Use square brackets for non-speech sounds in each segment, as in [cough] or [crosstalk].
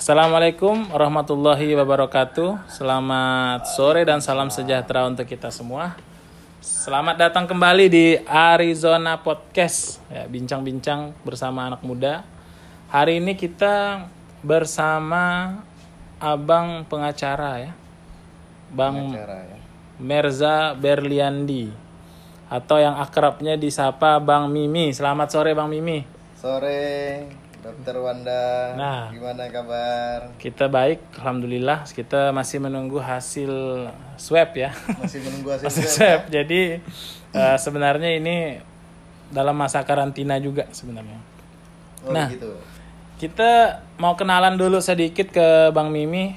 Assalamualaikum warahmatullahi wabarakatuh. Selamat sore dan salam sejahtera untuk kita semua. Selamat datang kembali di Arizona Podcast, ya, bincang-bincang bersama anak muda. Hari ini kita bersama abang pengacara ya, Bang Cara ya. Merza Berliandi atau yang akrabnya disapa Bang Mimi. Selamat sore Bang Mimi. Sore, Dokter Wanda. Nah. Gimana kabar? Kita baik, alhamdulillah. Kita masih menunggu hasil swab ya. Masih menunggu hasil [laughs] Hasil swab? swab. Jadi eh, sebenarnya ini dalam masa karantina juga sebenarnya. Oh, Nah. gitu. Kita mau kenalan dulu sedikit ke Bang Mimi.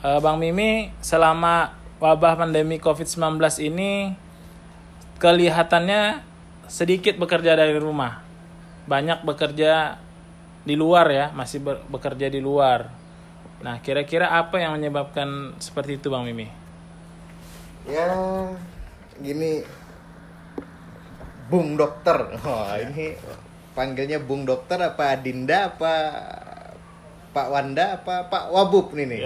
Eh, Bang Mimi selama wabah pandemi COVID-19 ini kelihatannya sedikit bekerja dari rumah. Banyak bekerja di luar ya, masih bekerja di luar. Nah, kira-kira apa yang menyebabkan seperti itu Bang Mimi? Ya, gini. Bung Dokter. Wah, ini panggilnya Bung Dokter apa Adinda apa Pak Wanda apa Pak Wabub nih nih.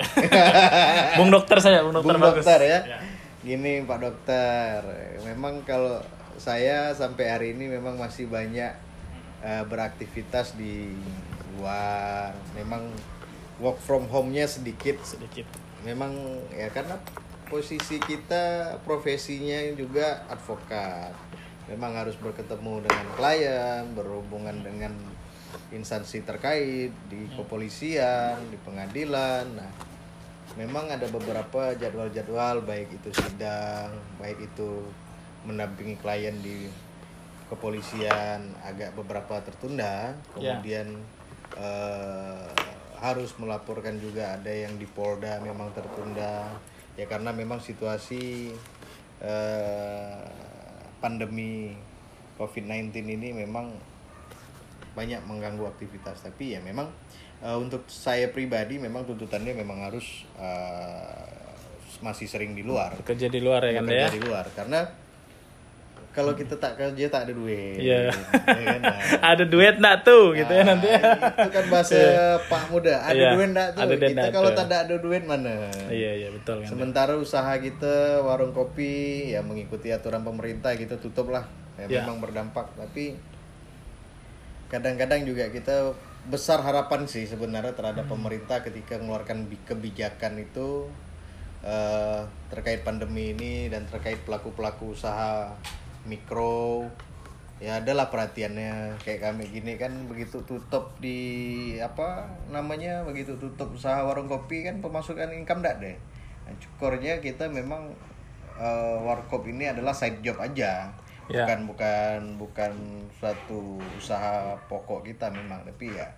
[laughs] Bung dokter saya, Bung dokter Bung bagus. Dokter ya. Ya. Gini Pak Dokter, memang kalau saya sampai hari ini memang masih banyak eh, beraktivitas di luar. Memang work from home-nya sedikit. Sedikit. Memang ya karena posisi kita profesinya juga advokat. Memang harus berketemu dengan klien, berhubungan dengan instansi terkait di kepolisian, di pengadilan. Nah, memang ada beberapa jadwal-jadwal baik itu sidang, baik itu mendampingi klien di kepolisian agak beberapa tertunda, Ya. kemudian eh, harus melaporkan juga ada yang di Polda memang tertunda ya karena memang situasi eh, pandemi COVID-19 ini memang banyak mengganggu aktivitas tapi ya memang eh, untuk saya pribadi memang tuntutannya memang harus eh, masih sering di luar Bekerja di luar ya kan ya? di luar karena kalau kita tak kerja tak ada duit Iya. Ya kan? [laughs] Nah, Ada duit enggak tuh gitu ya nah, nanti ya. itu kan bahasa Pak Muda ada Iya, duit enggak tuh ada kita kalau tuh. tak ada duit mana Iya iya betul kan. Sementara usaha kita warung kopi ya mengikuti aturan pemerintah gitu tutup lah. Ya, Ya. memang berdampak tapi kadang-kadang juga kita besar harapan sih sebenarnya terhadap Hmm. pemerintah ketika mengeluarkan bi- kebijakan itu eh, terkait pandemi ini dan terkait pelaku-pelaku usaha mikro. Ya adalah perhatiannya. Kayak kami gini kan begitu tutup di apa namanya begitu tutup usaha warung kopi kan pemasukan income enggak deh. Nah, cukurnya kita memang eh, warkop ini adalah side job aja. Ya. bukan bukan bukan suatu usaha pokok kita memang tapi ya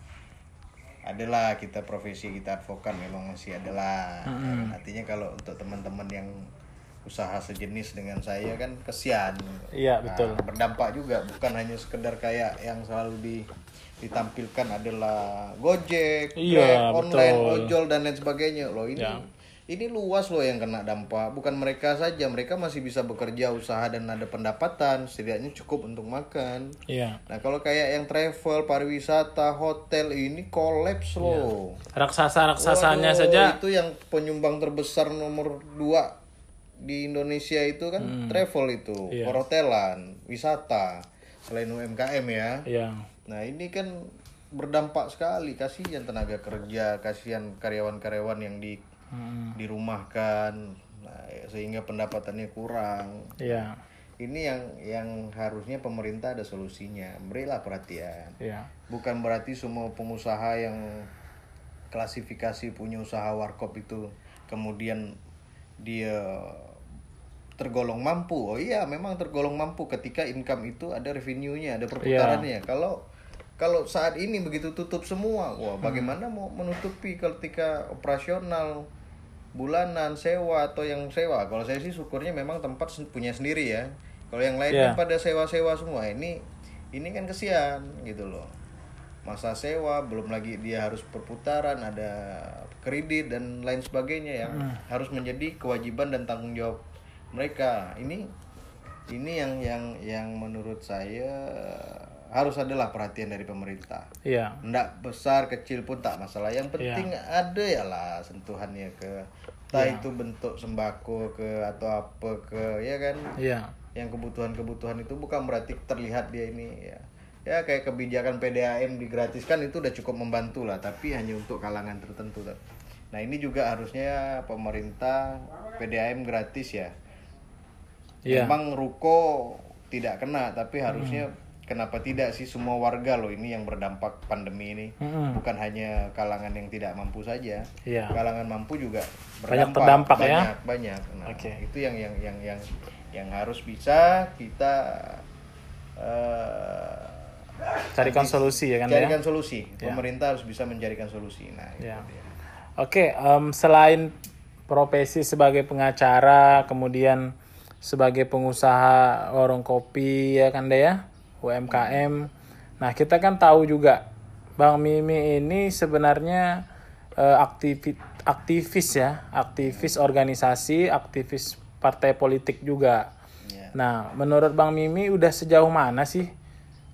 adalah kita profesi kita advokat memang masih adalah. Artinya kalau untuk teman-teman yang usaha sejenis dengan saya kan kesian. Iya, Nah, betul. berdampak juga bukan hanya sekedar kayak yang selalu di ditampilkan adalah Gojek, Iya, Grab, online, ojol dan lain sebagainya. Loh ini Ya. ini luas loh yang kena dampak. Bukan mereka saja mereka masih bisa bekerja usaha dan ada pendapatan. Setidaknya cukup untuk makan. Iya. nah kalau kayak yang travel pariwisata hotel ini kolaps loh. Raksasa-raksasanya Waduh, saja. itu yang penyumbang terbesar nomor dua di Indonesia itu kan travel itu Iya. perhotelan wisata selain UMKM ya Iya. Nah ini kan berdampak sekali kasihan tenaga kerja, kasihan karyawan-karyawan yang di Hmm, dirumahkan, nah, sehingga pendapatannya kurang. Iya. Ini yang yang harusnya pemerintah ada solusinya, berilah perhatian. Iya. Bukan berarti semua pengusaha yang klasifikasi punya usaha warkop itu kemudian dia tergolong mampu. Oh iya, memang tergolong mampu ketika income itu ada revenue-nya, ada perputarannya. Kalau kalau saat ini begitu tutup semua, wah bagaimana mau menutupi ketika operasional bulanan sewa atau yang sewa? Kalau saya sih syukurnya memang tempat punya sendiri ya. Kalau yang lain Iya. kan pada sewa-sewa semua. Ini ini kan kesian gitu loh. Masa sewa belum lagi dia harus perputaran, ada kredit dan lain sebagainya yang harus menjadi kewajiban dan tanggung jawab mereka. Ini ini yang yang yang menurut saya harus adalah perhatian dari pemerintah. Iya. Nggak besar kecil pun tak masalah. Yang penting ada ya lah sentuhannya ke entah itu bentuk sembako ke atau apa ke ya kan. Iya. Yang kebutuhan-kebutuhan itu bukan berarti terlihat dia ini ya. Ya kayak kebijakan PDAM digratiskan itu udah cukup membantu lah, tapi hanya untuk kalangan tertentu. Nah ini juga harusnya pemerintah PDAM gratis ya. Iya. Memang ruko tidak kena, tapi harusnya kenapa tidak sih semua warga loh ini yang berdampak pandemi ini. Mm-mm. Bukan hanya kalangan yang tidak mampu saja. Iya. Kalangan mampu juga Banyak terdampak ya. banyak, Banyak, Nah, Oke. itu yang yang yang yang yang harus bisa kita eh, Carikan solusi ya kan ya. carikan solusi. Pemerintah harus bisa mencarikan solusi. Nah, itu Ya. dia. Oke, em, selain profesi sebagai pengacara, kemudian sebagai pengusaha warung kopi ya kan deh ya, UMKM. Nah kita kan tahu juga Bang Mimi ini sebenarnya eh, aktivis aktivis ya, aktivis organisasi, aktivis partai politik juga. Ya. Nah menurut Bang Mimi udah sejauh mana sih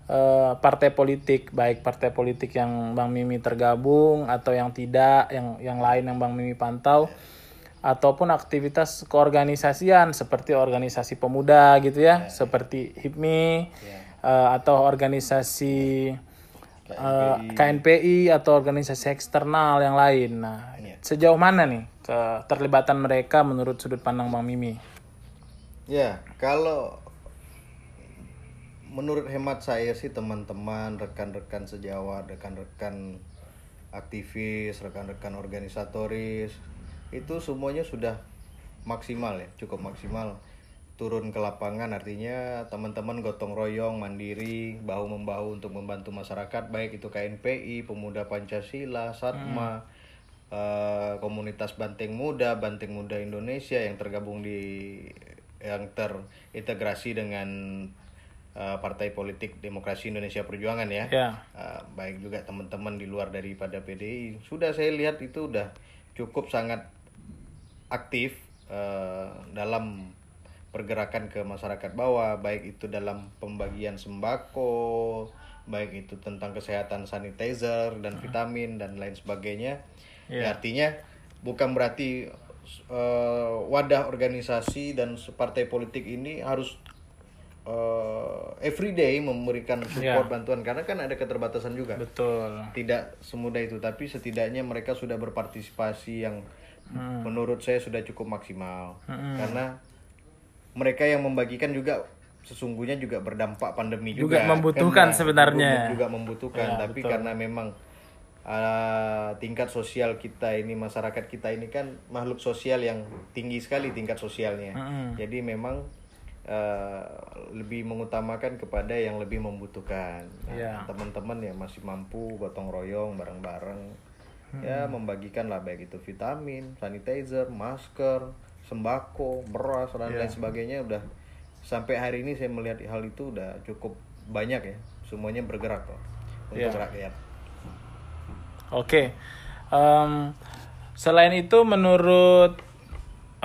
eh, partai politik, baik partai politik yang Bang Mimi tergabung atau yang tidak, yang yang lain yang Bang Mimi pantau, ataupun aktivitas keorganisasian seperti organisasi pemuda gitu ya, seperti HIPMI eh, atau organisasi eh, KNPI atau organisasi eksternal yang lain. Nah, sejauh mana nih keterlibatan mereka menurut sudut pandang Bang Mimi? Ya, kalau menurut hemat saya sih teman-teman, rekan-rekan sejawat, rekan-rekan aktivis, rekan-rekan organisatoris itu semuanya sudah maksimal ya, cukup maksimal. Turun ke lapangan artinya teman-teman gotong royong mandiri bahu membahu untuk membantu masyarakat baik itu KNPI pemuda Pancasila Satma eh, komunitas Banteng Muda Banteng Muda Indonesia yang tergabung di yang terintegrasi dengan eh, Partai Politik Demokrasi Indonesia Perjuangan ya. Ya, Uh, baik juga teman-teman di luar daripada PDI sudah saya lihat itu udah cukup sangat aktif uh, dalam pergerakan ke masyarakat bawah baik itu dalam pembagian sembako baik itu tentang kesehatan sanitizer dan vitamin dan lain sebagainya. Ya, artinya bukan berarti uh, wadah organisasi dan partai politik ini harus uh, everyday memberikan support bantuan karena kan ada keterbatasan juga. Betul. tidak semudah itu tapi setidaknya mereka sudah berpartisipasi yang menurut saya sudah cukup maksimal. Karena mereka yang membagikan juga sesungguhnya juga berdampak pandemi Juga juga, membutuhkan Kan, sebenarnya. juga- membutuhkan. Tapi karena memang uh, tingkat sosial kita ini masyarakat kita ini kan makhluk sosial yang tinggi sekali tingkat sosialnya. Jadi memang uh, lebih mengutamakan kepada yang lebih membutuhkan. Nah, Iya. teman-teman yang masih mampu gotong royong bareng-bareng ya membagikan lah baik itu vitamin sanitizer masker sembako beras dan lain sebagainya. Udah sampai hari ini saya melihat hal itu udah cukup banyak ya. Semuanya bergerak kok untuk rakyat. Oke. Em, selain itu menurut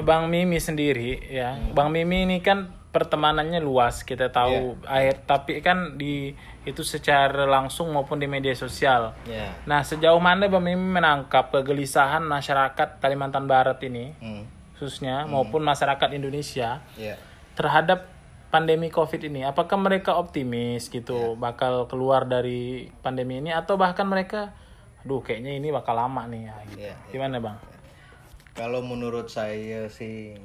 Bang Mimi sendiri ya, Bang Mimi ini kan pertemanannya luas kita tahu air tapi kan di itu secara langsung maupun di media sosial. ya Nah, sejauh mana Mimi menangkap kegelisahan masyarakat Kalimantan Barat ini Hmm. khususnya maupun masyarakat Indonesia ya terhadap pandemi Covid ini? Apakah mereka optimis gitu bakal keluar dari pandemi ini atau bahkan mereka aduh kayaknya ini bakal lama nih ya, gitu. Iya, Gimana, Bang? Kalau menurut saya sih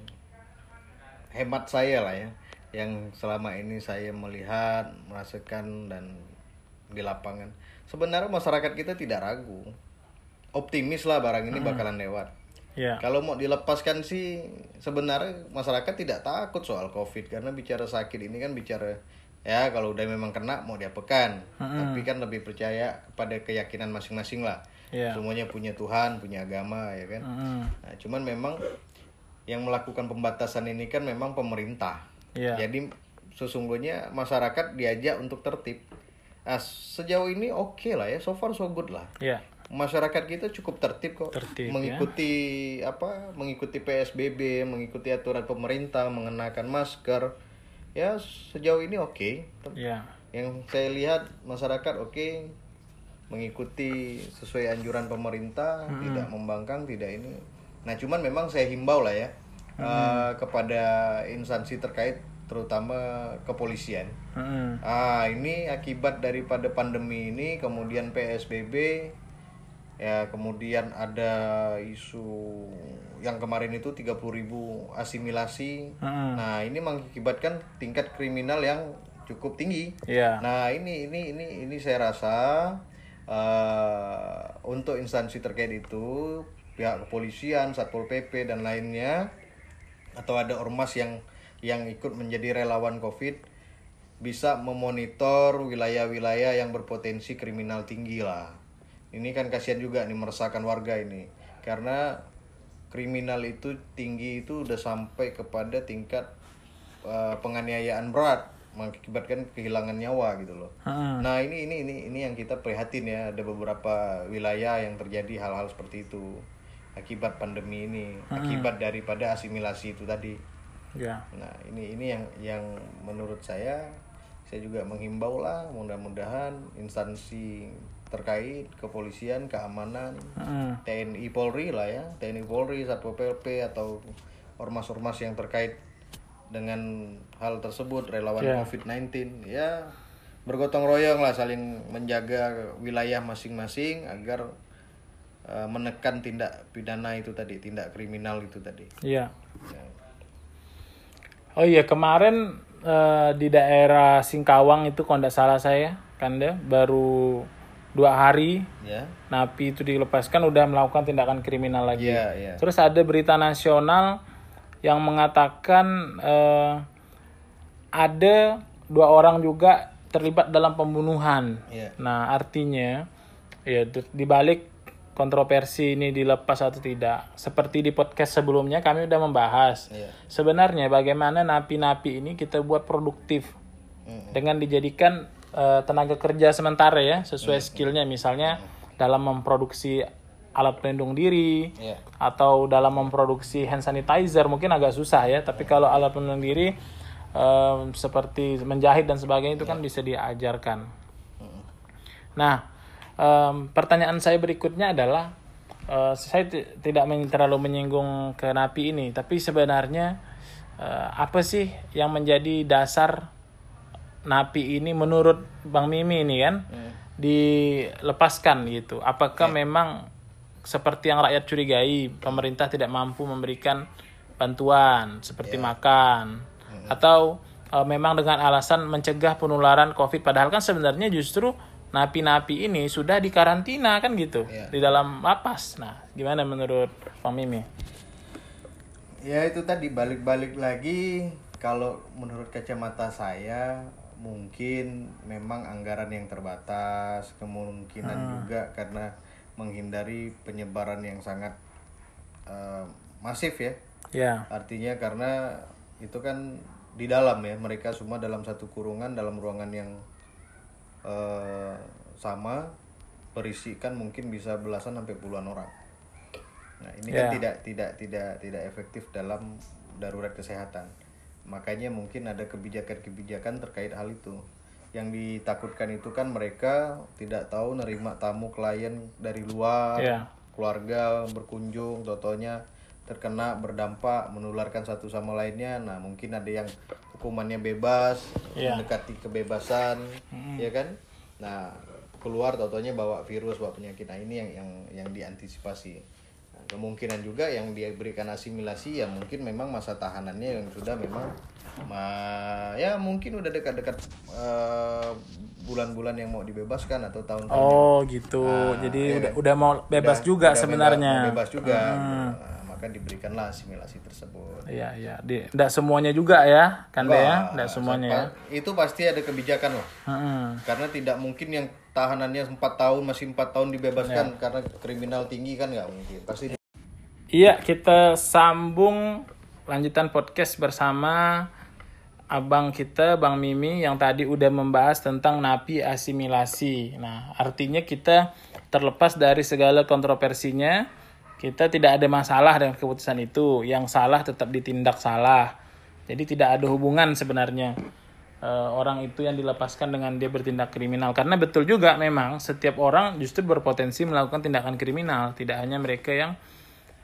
hemat saya lah ya, yang selama ini saya melihat, merasakan dan di lapangan. Sebenarnya masyarakat kita tidak ragu, optimis lah barang ini bakalan lewat. Ya. Kalau mau dilepaskan sih sebenarnya masyarakat tidak takut soal COVID karena bicara sakit ini kan bicara ya kalau udah memang kena mau diapakan. Tapi kan lebih percaya kepada keyakinan masing-masing lah. Iya. Semuanya punya Tuhan, punya agama ya kan. Mm, Nah, cuman memang yang melakukan pembatasan ini kan memang pemerintah. Iya. Jadi sesungguhnya masyarakat diajak untuk tertib. Nah, sejauh ini oke lah ya, so far so good lah. Ya. Masyarakat kita cukup tertib kok. Tertib, ya. mengikuti apa? Mengikuti PSBB, mengikuti aturan pemerintah, mengenakan masker. Ya, sejauh ini oke. Ya. yang saya lihat masyarakat oke mengikuti sesuai anjuran pemerintah tidak membangkang tidak ini nah cuman memang saya himbau lah ya eh, kepada instansi terkait terutama kepolisian Mm-mm. Ah, ini akibat daripada pandemi ini, kemudian PSBB, ya kemudian ada isu yang kemarin itu 30.000 asimilasi. Mm-mm. Nah, ini mengakibatkan tingkat kriminal yang cukup tinggi. Iya. Nah, ini ini ini ini saya rasa eh, untuk instansi terkait itu, pihak kepolisian, Satpol PP dan lainnya atau ada ormas yang yang ikut menjadi relawan Covid bisa memonitor wilayah-wilayah yang berpotensi kriminal tinggi lah. Ini kan kasihan juga nih meresahkan warga ini. Karena kriminal itu tinggi itu udah sampai kepada tingkat eh, penganiayaan berat mengakibatkan kehilangan nyawa gitu loh. Mm-mm. Nah, ini ini ini ini yang kita prihatin ya, ada beberapa wilayah yang terjadi hal-hal seperti itu akibat pandemi ini, akibat daripada asimilasi itu tadi. Ya. Nah, ini ini yang yang menurut saya saya juga menghimbau lah mudah-mudahan instansi terkait kepolisian, keamanan, Mm-mm. TNI Polri lah ya, TNI Polri, Satpol PP atau ormas-ormas yang terkait dengan hal tersebut relawan Ya. COVID-19 ya bergotong royong lah saling menjaga wilayah masing-masing agar eh, menekan tindak pidana itu tadi, tindak kriminal itu tadi. Iya. Ya. Oh iya kemarin eh, di daerah Singkawang itu kalau tidak salah saya kan deh baru dua hari Ya. napi itu dilepaskan udah melakukan tindakan kriminal lagi. Iya, iya. Terus ada berita nasional yang mengatakan eh, ada dua orang juga terlibat dalam pembunuhan. Iya. Nah artinya ya di- dibalik kontroversi ini dilepas atau tidak, seperti di podcast sebelumnya kami udah membahas. Iya. sebenarnya bagaimana napi-napi ini kita buat produktif. Mm. dengan dijadikan eh, tenaga kerja sementara ya sesuai skillnya. Misalnya dalam memproduksi alat pelindung diri Iya. atau dalam memproduksi hand sanitizer mungkin agak susah ya. Tapi kalau alat pelindung diri eh, seperti menjahit dan sebagainya itu kan bisa diajarkan. Nah em, pertanyaan saya berikutnya adalah eh, saya ti- tidak men- terlalu menyinggung ke napi ini tapi sebenarnya eh, apa sih yang menjadi dasar napi ini menurut Bang Mimi ini kan? Dilepaskan gitu. Apakah memang seperti yang rakyat curigai pemerintah tidak mampu memberikan bantuan seperti makan? Atau eh, memang dengan alasan mencegah penularan Covid padahal kan sebenarnya justru napi-napi ini sudah dikarantina kan gitu Iya. di dalam lapas. Nah, gimana menurut Bang Mimi? Ya itu tadi balik-balik lagi kalau menurut kacamata saya mungkin memang anggaran yang terbatas, kemungkinan juga karena menghindari penyebaran yang sangat eh, masif ya. Ya. Artinya karena itu kan di dalam ya, mereka semua dalam satu kurungan dalam ruangan yang eh, sama berisikan mungkin bisa belasan sampai puluhan orang. Nah, ini kan Ya. tidak tidak tidak tidak efektif dalam darurat kesehatan. Makanya mungkin ada kebijakan-kebijakan terkait hal itu. Yang ditakutkan itu kan mereka tidak tahu nerima tamu klien dari luar, Ya. keluarga berkunjung, totonya terkena berdampak menularkan satu sama lainnya. Nah, mungkin ada yang hukumannya bebas, Iya. mendekati kebebasan, ya kan? Nah, keluar totonya bawa virus, bawa penyakit. Nah, ini yang yang yang diantisipasi. Nah, kemungkinan juga yang diberikan asimilasi ya mungkin memang masa tahanannya yang sudah memang ma- ya mungkin udah dekat-dekat eh, bulan-bulan yang mau dibebaskan atau tahun-tahun Oh gitu. Nah, Jadi iya udah kan? udah mau bebas Udah- juga udah sebenarnya. Bebas, juga. Nah, maka diberikanlah asimilasi tersebut. Iya iya. Tidak semuanya juga ya, kan deh ya, tidak semuanya. ya. Itu pasti ada kebijakan lah. Mm-mm. Karena tidak mungkin yang tahanannya 4 tahun masih empat tahun dibebaskan Ya. karena kriminal tinggi kan nggak mungkin. Pasti Iya kita sambung lanjutan podcast bersama abang kita Bang Mimi yang tadi udah membahas tentang napi asimilasi. Nah artinya kita terlepas dari segala kontroversinya, kita tidak ada masalah dengan keputusan itu. Yang salah tetap ditindak salah. Jadi tidak ada hubungan sebenarnya. eh, orang itu yang dilepaskan dengan dia bertindak kriminal karena betul juga memang setiap orang justru berpotensi melakukan tindakan kriminal tidak hanya mereka yang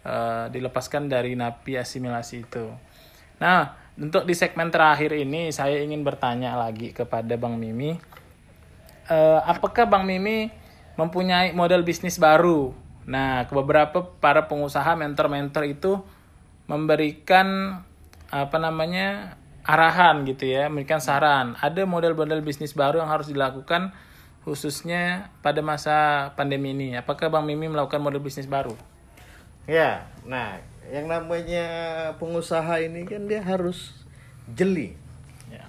eh, dilepaskan dari napi asimilasi itu. Nah, untuk di segmen terakhir ini saya ingin bertanya lagi kepada Bang Mimi, eh, apakah Bang Mimi mempunyai model bisnis baru? Nah, ke beberapa para pengusaha mentor-mentor itu memberikan apa namanya arahan gitu ya, memberikan saran. Ada model-model bisnis baru yang harus dilakukan khususnya pada masa pandemi ini. Apakah Bang Mimi melakukan model bisnis baru? Ya, nah yang namanya pengusaha ini kan dia harus jeli. Ya.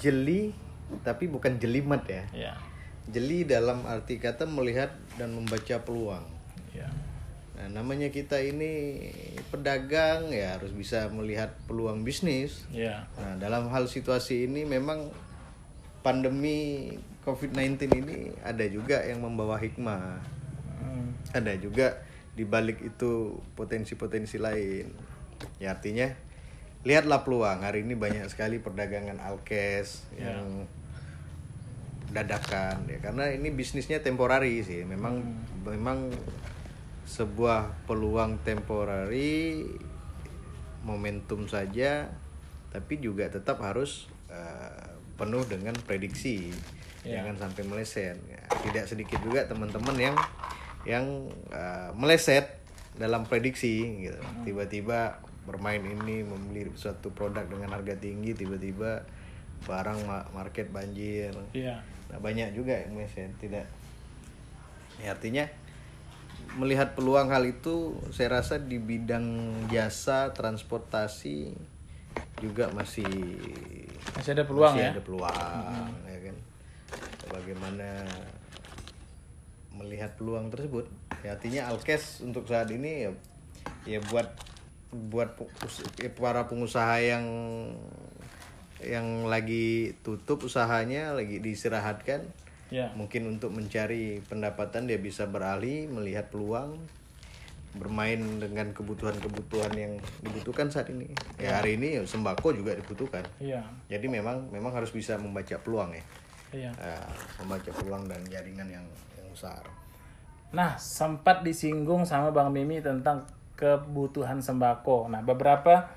Jeli tapi bukan jelimet ya. Ya. Jeli dalam arti kata melihat dan membaca peluang. Nah, namanya kita ini pedagang ya harus bisa melihat peluang bisnis. Ya. Nah, dalam hal situasi ini memang pandemi COVID-19 ini ada juga yang membawa hikmah. Hmm. Ada juga di balik itu potensi-potensi lain. Ya artinya lihatlah peluang. Hari ini banyak sekali perdagangan alkes yang dadakan ya karena ini bisnisnya temporari sih. Memang memang sebuah peluang temporari momentum saja tapi juga tetap harus eh, penuh dengan prediksi. Ya. jangan sampai meleset. Ya, tidak sedikit juga teman-teman yang yang eh, meleset dalam prediksi gitu. Tiba-tiba bermain ini membeli suatu produk dengan harga tinggi tiba-tiba barang ma- market banjir. Iya. Nah, banyak juga yang meleset tidak. Ya, artinya melihat peluang hal itu saya rasa di bidang jasa transportasi juga masih Masih ada peluang masih ya. ada peluang ya kan? Bagaimana melihat peluang tersebut? Ya, artinya alkes untuk saat ini ya ya buat buat ya, para pengusaha yang yang lagi tutup usahanya lagi diistirahatkan Ya. mungkin untuk mencari pendapatan dia bisa beralih melihat peluang bermain dengan kebutuhan-kebutuhan yang dibutuhkan saat ini ya hari ini ya, sembako juga dibutuhkan Iya. jadi memang memang harus bisa membaca peluang ya Iya. Eh, membaca peluang dan jaringan yang yang besar Nah, sempat disinggung sama Bang Mimi tentang kebutuhan sembako. Nah, beberapa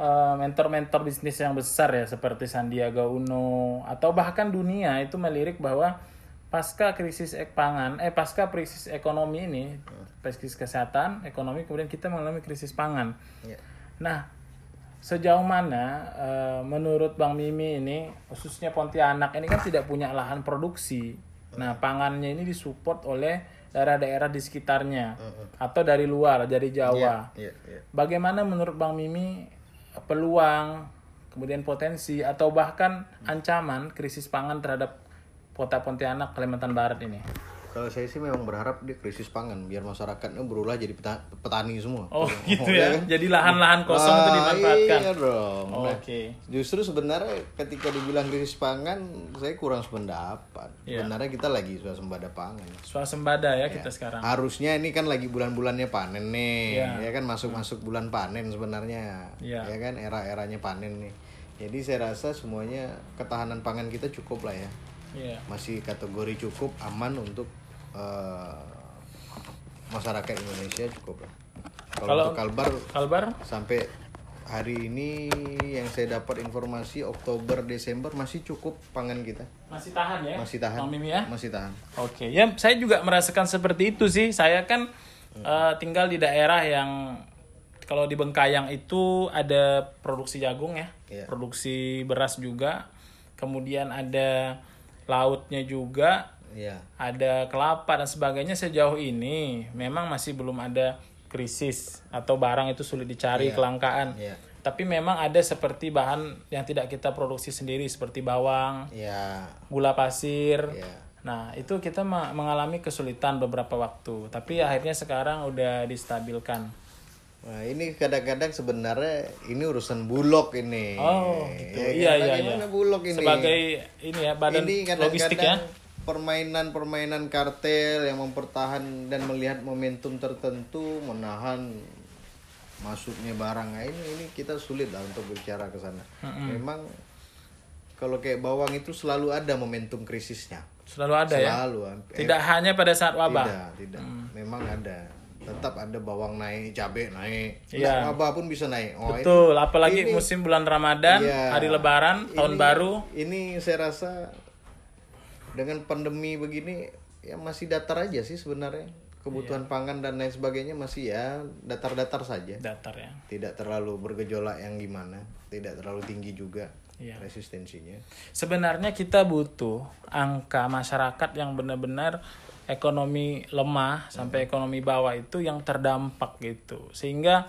eh, mentor-mentor bisnis yang besar ya seperti Sandiaga Uno atau bahkan dunia itu melirik bahwa pasca krisis ek pangan, eh pasca krisis ekonomi ini, krisis kesehatan, ekonomi kemudian kita mengalami krisis pangan. ya Nah, sejauh mana eh, menurut Bang Mimi ini khususnya Pontianak ini kan tidak punya lahan produksi. Nah, pangannya ini disupport oleh daerah-daerah di sekitarnya atau dari luar, dari Jawa. ya ya Bagaimana menurut Bang Mimi peluang, kemudian potensi atau bahkan ancaman krisis pangan terhadap kota Pontianak, Kalimantan Barat ini? kalau saya sih memang berharap di krisis pangan biar masyarakatnya berulah jadi peta- petani semua Oh, gitu ya ya. kan? Jadi lahan-lahan kosong itu Ah, dimanfaatkan. iya dong Nah, Oke. justru sebenarnya ketika dibilang krisis pangan saya kurang sependapat Iya. sebenarnya kita lagi swasembada pangan Swasembada ya kita sekarang. harusnya ini kan lagi bulan-bulannya panen nih Iya. ya kan masuk-masuk bulan panen sebenarnya Iya. ya kan era-eranya panen nih jadi saya rasa semuanya ketahanan pangan kita cukup lah ya Iya. masih kategori cukup aman untuk eh, masyarakat Indonesia cukup lah kalau Kalbar Kalbar sampai hari ini yang saya dapat informasi Oktober Desember masih cukup pangan kita masih tahan ya? masih tahan Bang Mimi ya? masih tahan Oke, ya saya juga merasakan seperti itu sih. Saya kan eh, tinggal di daerah yang kalau di Bengkayang itu ada produksi jagung ya, Iya. produksi beras juga, kemudian ada lautnya juga, ya ada kelapa dan sebagainya. Sejauh ini memang masih belum ada krisis atau barang itu sulit dicari kelangkaan. ya Tapi memang ada seperti bahan yang tidak kita produksi sendiri seperti bawang, ya gula pasir. ya Nah, itu kita mengalami kesulitan beberapa waktu, tapi akhirnya sekarang udah distabilkan. Nah ini kadang-kadang sebenarnya ini urusan bulog ini. Oh, gitu. Ya, iya, kan? iya, Bagaimana iya. bulog ini? Sebagai ini ya badan ini logistik ya. permainan-permainan kartel yang mempertahan dan melihat momentum tertentu menahan masuknya barang Nah, ini ini kita sulit lah untuk bicara ke sana. Memang kalau kayak bawang itu selalu ada momentum krisisnya. Selalu ada ya. Selalu. Eh, Tidak hanya pada saat wabah. Tidak, tidak. Memang ada. Tetap ada bawang naik, cabai naik. Iya. Nah, wabah pun bisa naik. Oh, ini- Betul, apalagi ini- musim bulan Ramadan, Iya. hari lebaran, tahun Ini- baru. Ini saya rasa dengan pandemi begini ya masih datar aja sih sebenarnya. Kebutuhan Iya. pangan dan lain sebagainya masih ya datar-datar saja. Datar ya. Tidak terlalu bergejolak yang gimana, tidak terlalu tinggi juga Iya. resistensinya. Sebenarnya kita butuh angka masyarakat yang benar-benar ekonomi lemah sampai ekonomi bawah itu yang terdampak gitu. Sehingga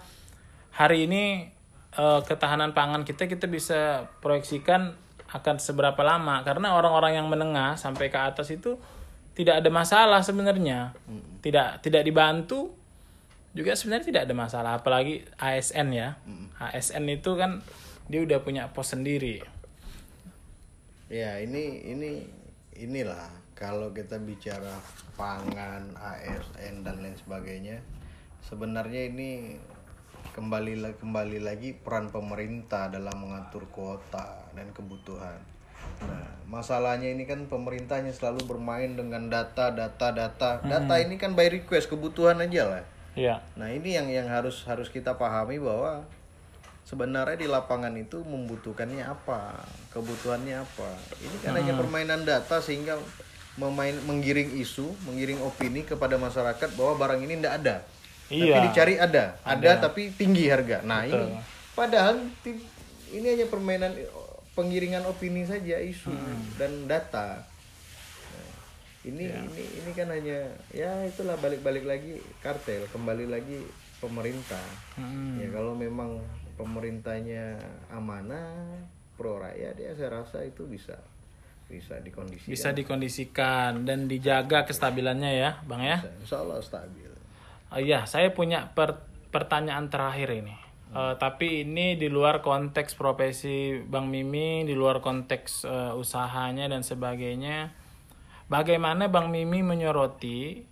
hari ini eh, ketahanan pangan kita kita bisa proyeksikan akan seberapa lama karena orang-orang yang menengah sampai ke atas itu tidak ada masalah sebenarnya. Tidak tidak dibantu juga sebenarnya tidak ada masalah apalagi ASN ya. ASN itu kan dia udah punya pos sendiri. Ya ini ini inilah kalau kita bicara pangan, ASN dan lain sebagainya, sebenarnya ini kembali kembali lagi peran pemerintah dalam mengatur kuota dan kebutuhan. Nah, masalahnya ini kan pemerintahnya selalu bermain dengan data, data, data. Data ini kan by request kebutuhan aja lah. Iya. Nah ini yang yang harus harus kita pahami bahwa sebenarnya di lapangan itu membutuhkannya apa, kebutuhannya apa. Ini kan hanya permainan data sehingga memain menggiring isu, menggiring opini kepada masyarakat bahwa barang ini tidak ada. Tapi Iya. dicari ada, ada, tapi tinggi harga. Nah ini padahal ini hanya permainan penggiringan opini saja isu dan data. Nah, ini ini ini kan hanya ya itulah balik-balik lagi kartel kembali lagi pemerintah Mm-mm. ya kalau memang pemerintahnya amanah pro rakyat ya saya rasa itu bisa bisa dikondisikan Bisa dikondisikan dan dijaga kestabilannya ya, Bang ya. insya Allah stabil Oh iya, saya punya per- pertanyaan terakhir ini. Eh, tapi ini di luar konteks profesi Bang Mimi, di luar konteks eh, usahanya dan sebagainya. Bagaimana Bang Mimi menyoroti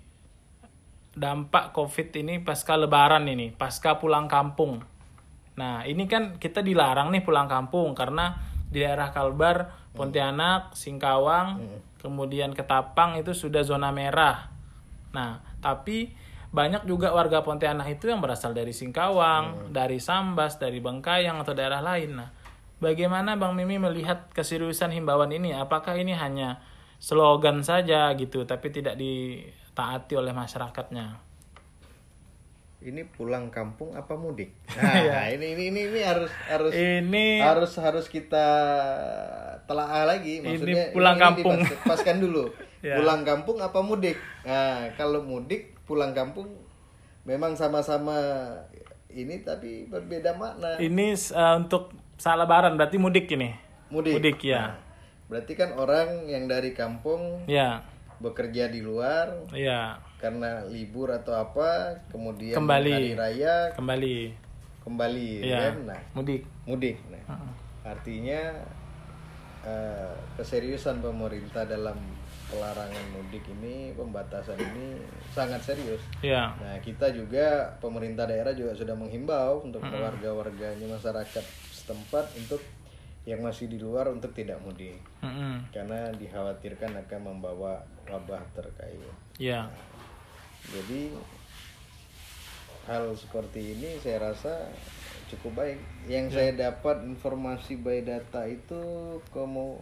dampak COVID ini pasca Lebaran ini, pasca pulang kampung? Nah, ini kan kita dilarang nih pulang kampung karena di daerah Kalbar, Pontianak, Singkawang, kemudian Ketapang itu sudah zona merah. Nah, tapi banyak juga warga Pontianak itu yang berasal dari Singkawang, dari Sambas, dari Bengkayang atau daerah lain. Nah, bagaimana Bang Mimi melihat keseriusan himbauan ini? Apakah ini hanya slogan saja gitu, tapi tidak ditaati oleh masyarakatnya? ini pulang kampung apa mudik [laughs] nah ini, ini ini ini harus harus Ini harus harus kita telaah lagi maksudnya pulang kampung. dipas- dipaskan dulu [laughs] Ya. pulang kampung apa mudik nah kalau mudik pulang kampung memang sama-sama ini tapi berbeda makna ini eh, untuk saat Lebaran berarti mudik ini. mudik Mudik ya. Nah, berarti kan orang yang dari kampung Ya, bekerja di luar ya, karena libur atau apa kemudian Kembali. hari raya kembali. kembali Ya, kan nah mudik. mudik. Nah, artinya eh, keseriusan pemerintah dalam pelarangan mudik ini, pembatasan ini sangat serius. Ya, Nah, kita juga pemerintah daerah juga sudah menghimbau untuk warga-warganya masyarakat setempat untuk yang masih di luar untuk tidak mudik Mm-mm. karena dikhawatirkan akan membawa wabah terkait. ya, Jadi hal seperti ini saya rasa cukup baik. Yang saya dapat informasi by data itu kamu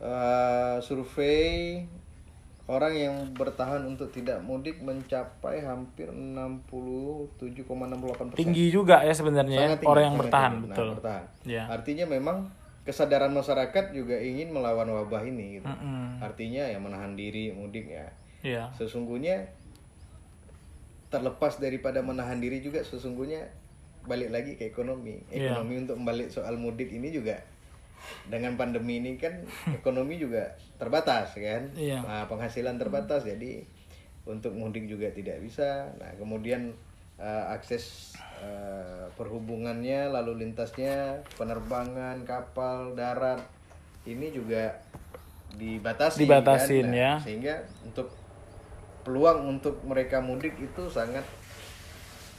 eh, survei orang yang bertahan untuk tidak mudik mencapai hampir 67,68 persen. tinggi juga ya sebenarnya ya, tinggi, orang yang bertahan, tinggi. Nah, betul. bertahan. Ya. Artinya memang kesadaran masyarakat juga ingin melawan wabah ini. Gitu. Mm-mm. Artinya ya menahan diri mudik ya Ya, sesungguhnya terlepas daripada menahan diri juga sesungguhnya balik lagi ke ekonomi Iya. ekonomi untuk balik soal mudik ini juga dengan pandemi ini kan [laughs] ekonomi juga terbatas kan Iya. nah, penghasilan terbatas jadi untuk mudik juga tidak bisa nah kemudian eh, akses eh, perhubungannya lalu lintasnya penerbangan kapal darat ini juga dibatasi Dibatasin, kan? Nah, ya. sehingga untuk peluang untuk mereka mudik itu sangat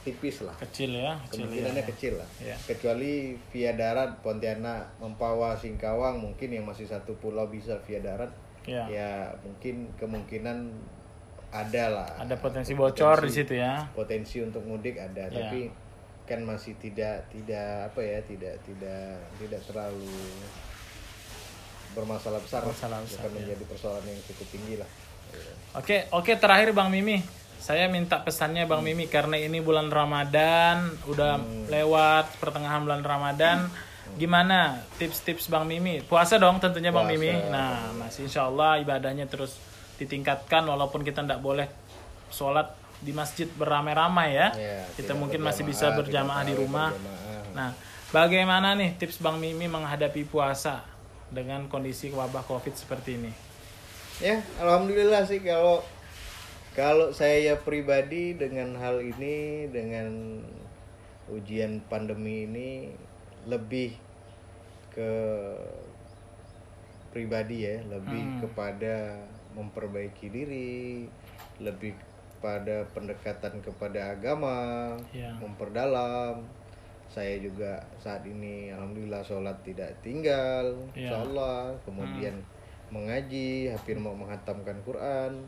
tipis lah Kecil ya, kecil ya. kemungkinannya kecil lah Iya. kecuali via darat Pontianak Mempawah Singkawang mungkin yang masih satu pulau bisa via darat Ya. ya mungkin kemungkinan ada lah Ada potensi bocor di situ ya. potensi untuk mudik ada Ya. tapi kan masih tidak tidak apa ya tidak tidak tidak terlalu bermasalah besar besar, bukan menjadi persoalan yang cukup tinggi lah Oke, oke terakhir Bang Mimi. Saya minta pesannya Bang Mimi karena ini bulan Ramadan, udah lewat pertengahan bulan Ramadan. Gimana tips-tips Bang Mimi? Puasa dong tentunya Bang Puasa. Mimi. Nah, masih insya Allah ibadahnya terus ditingkatkan walaupun kita tidak boleh sholat di masjid beramai-ramai ya. Ya, kita mungkin masih bisa berjamaah di rumah. berjamaah. Nah, bagaimana nih tips Bang Mimi menghadapi puasa dengan kondisi wabah Covid seperti ini? Ya, alhamdulillah sih kalau kalau saya pribadi dengan hal ini dengan ujian pandemi ini lebih ke pribadi ya, lebih kepada memperbaiki diri, lebih pada pendekatan kepada agama, Ya. memperdalam. Saya juga saat ini alhamdulillah sholat tidak tinggal, Ya. insya Allah. Kemudian mengaji, hampir mau menghatamkan Quran.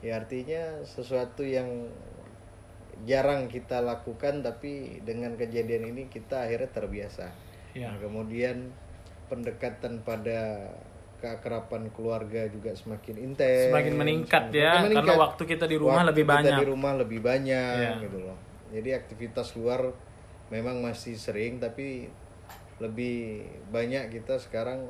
Ya artinya sesuatu yang jarang kita lakukan, tapi dengan kejadian ini kita akhirnya terbiasa. Ya. Nah, kemudian pendekatan pada keakraban keluarga juga semakin intens, Semakin meningkat semakin ya, meningkat. karena waktu kita di rumah Waktu lebih kita banyak. di rumah lebih banyak Iya. gitu loh. Jadi aktivitas luar memang masih sering tapi lebih banyak kita sekarang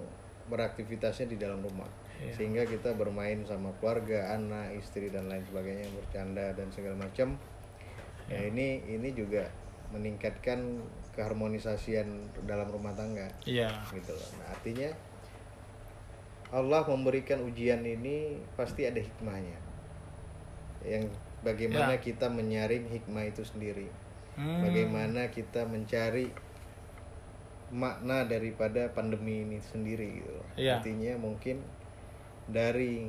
beraktivitasnya di dalam rumah. Iya. Sehingga kita bermain sama keluarga, anak, istri dan lain sebagainya, bercanda dan segala macam. Ya Iya. ini ini juga meningkatkan keharmonisasian dalam rumah tangga Iya. gitu loh. Nah, artinya Allah memberikan ujian ini pasti ada hikmahnya. Yang bagaimana Ya. kita menyaring hikmah itu sendiri. Hmm. Bagaimana kita mencari makna daripada pandemi ini sendiri gitu loh. Iya. Artinya mungkin dari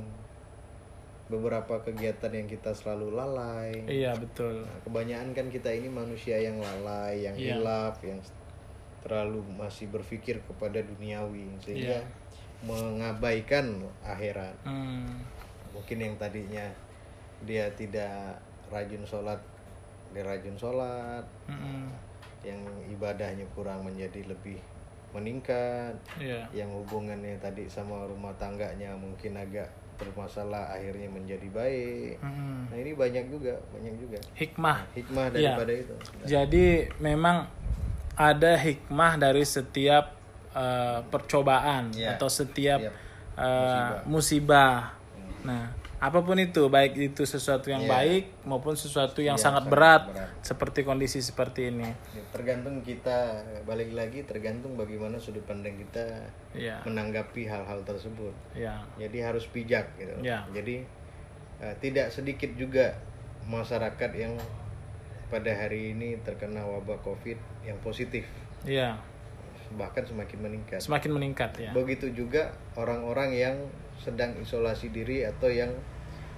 beberapa kegiatan yang kita selalu lalai. Iya betul. Nah, kebanyakan kan kita ini manusia yang lalai, yang Iya. hilaf, yang terlalu masih berpikir kepada duniawi sehingga Iya. mengabaikan akhirat. Hmm. Mungkin yang tadinya dia tidak rajin sholat, dia rajin sholat, Mm-mm. yang ibadahnya kurang menjadi lebih meningkat, Iya. yang hubungannya tadi sama rumah tangganya mungkin agak bermasalah akhirnya menjadi baik. Mm-mm. Nah ini banyak juga, banyak juga Hikmah. hikmah Iya. daripada itu. Jadi memang ada hikmah dari setiap eh, percobaan Iya. atau setiap Setiap eh, musibah. Nah, apa pun itu, baik itu sesuatu yang Iya. baik maupun sesuatu yang Iya, sangat sangat berat, berat. seperti kondisi seperti ini. Ya, tergantung kita balik lagi tergantung bagaimana sudut pandang kita Iya. menanggapi hal-hal tersebut. Ya. Jadi harus bijak gitu. Ya. Jadi eh, tidak sedikit juga masyarakat yang pada hari ini terkena wabah Covid yang positif Iya. bahkan semakin meningkat. Semakin meningkat ya. Begitu juga orang-orang yang sedang isolasi diri atau yang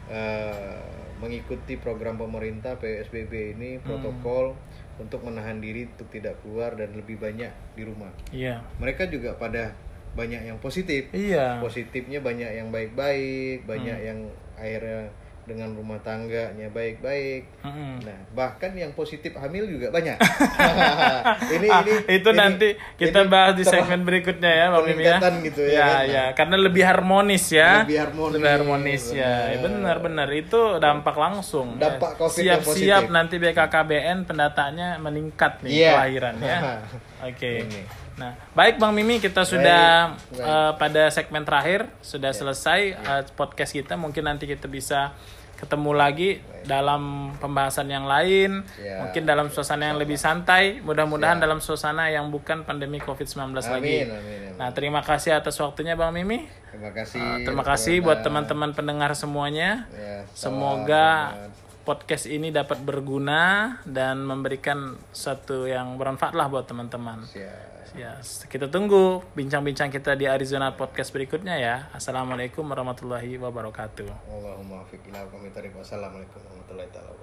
eh, mengikuti program pemerintah PSBB ini Hmm. protokol untuk menahan diri untuk tidak keluar dan lebih banyak di rumah. Iya. Mereka juga pada banyak yang positif. Iya. Positifnya banyak yang baik-baik, banyak Hmm. yang akhirnya dengan rumah tangganya baik-baik. Mm-mm. Nah, bahkan yang positif hamil juga banyak. [laughs] [laughs] ini Ah, ini itu ini- nanti kita ini bahas di segmen berikutnya ya, Bang Mimi ya. gitu ya Ya, kan? ya, karena lebih harmonis ya. Lebih harmonis, Lebih harmonis ya. Ya, Benar, benar. Itu dampak langsung. ya. Dampak COVID yang Siap-siap nanti BKKBN pendataannya meningkat nih Iya. kelahiran ya. [laughs] Oke. Ini. Nah, baik Bang Mimi, kita sudah Baik. Ya. eh, pada segmen terakhir sudah selesai eh, podcast kita. Mungkin nanti kita bisa ketemu lagi dalam pembahasan yang lain, Ya. mungkin dalam suasana yang lebih santai. Mudah-mudahan dalam suasana yang bukan pandemi COVID-19 lagi. Amin, amin, amin. Nah, terima kasih atas waktunya Bang Mimi. Terima kasih. Eh, terima kasih buat teman-teman pendengar semuanya. Ya, Semoga podcast ini dapat berguna dan memberikan sesuatu yang bermanfaat lah buat teman-teman. Ya, kita tunggu bincang-bincang kita di Arizona Podcast berikutnya ya. Assalamualaikum warahmatullahi wabarakatuh. Allahumma warahmatullahi wabarakatuh.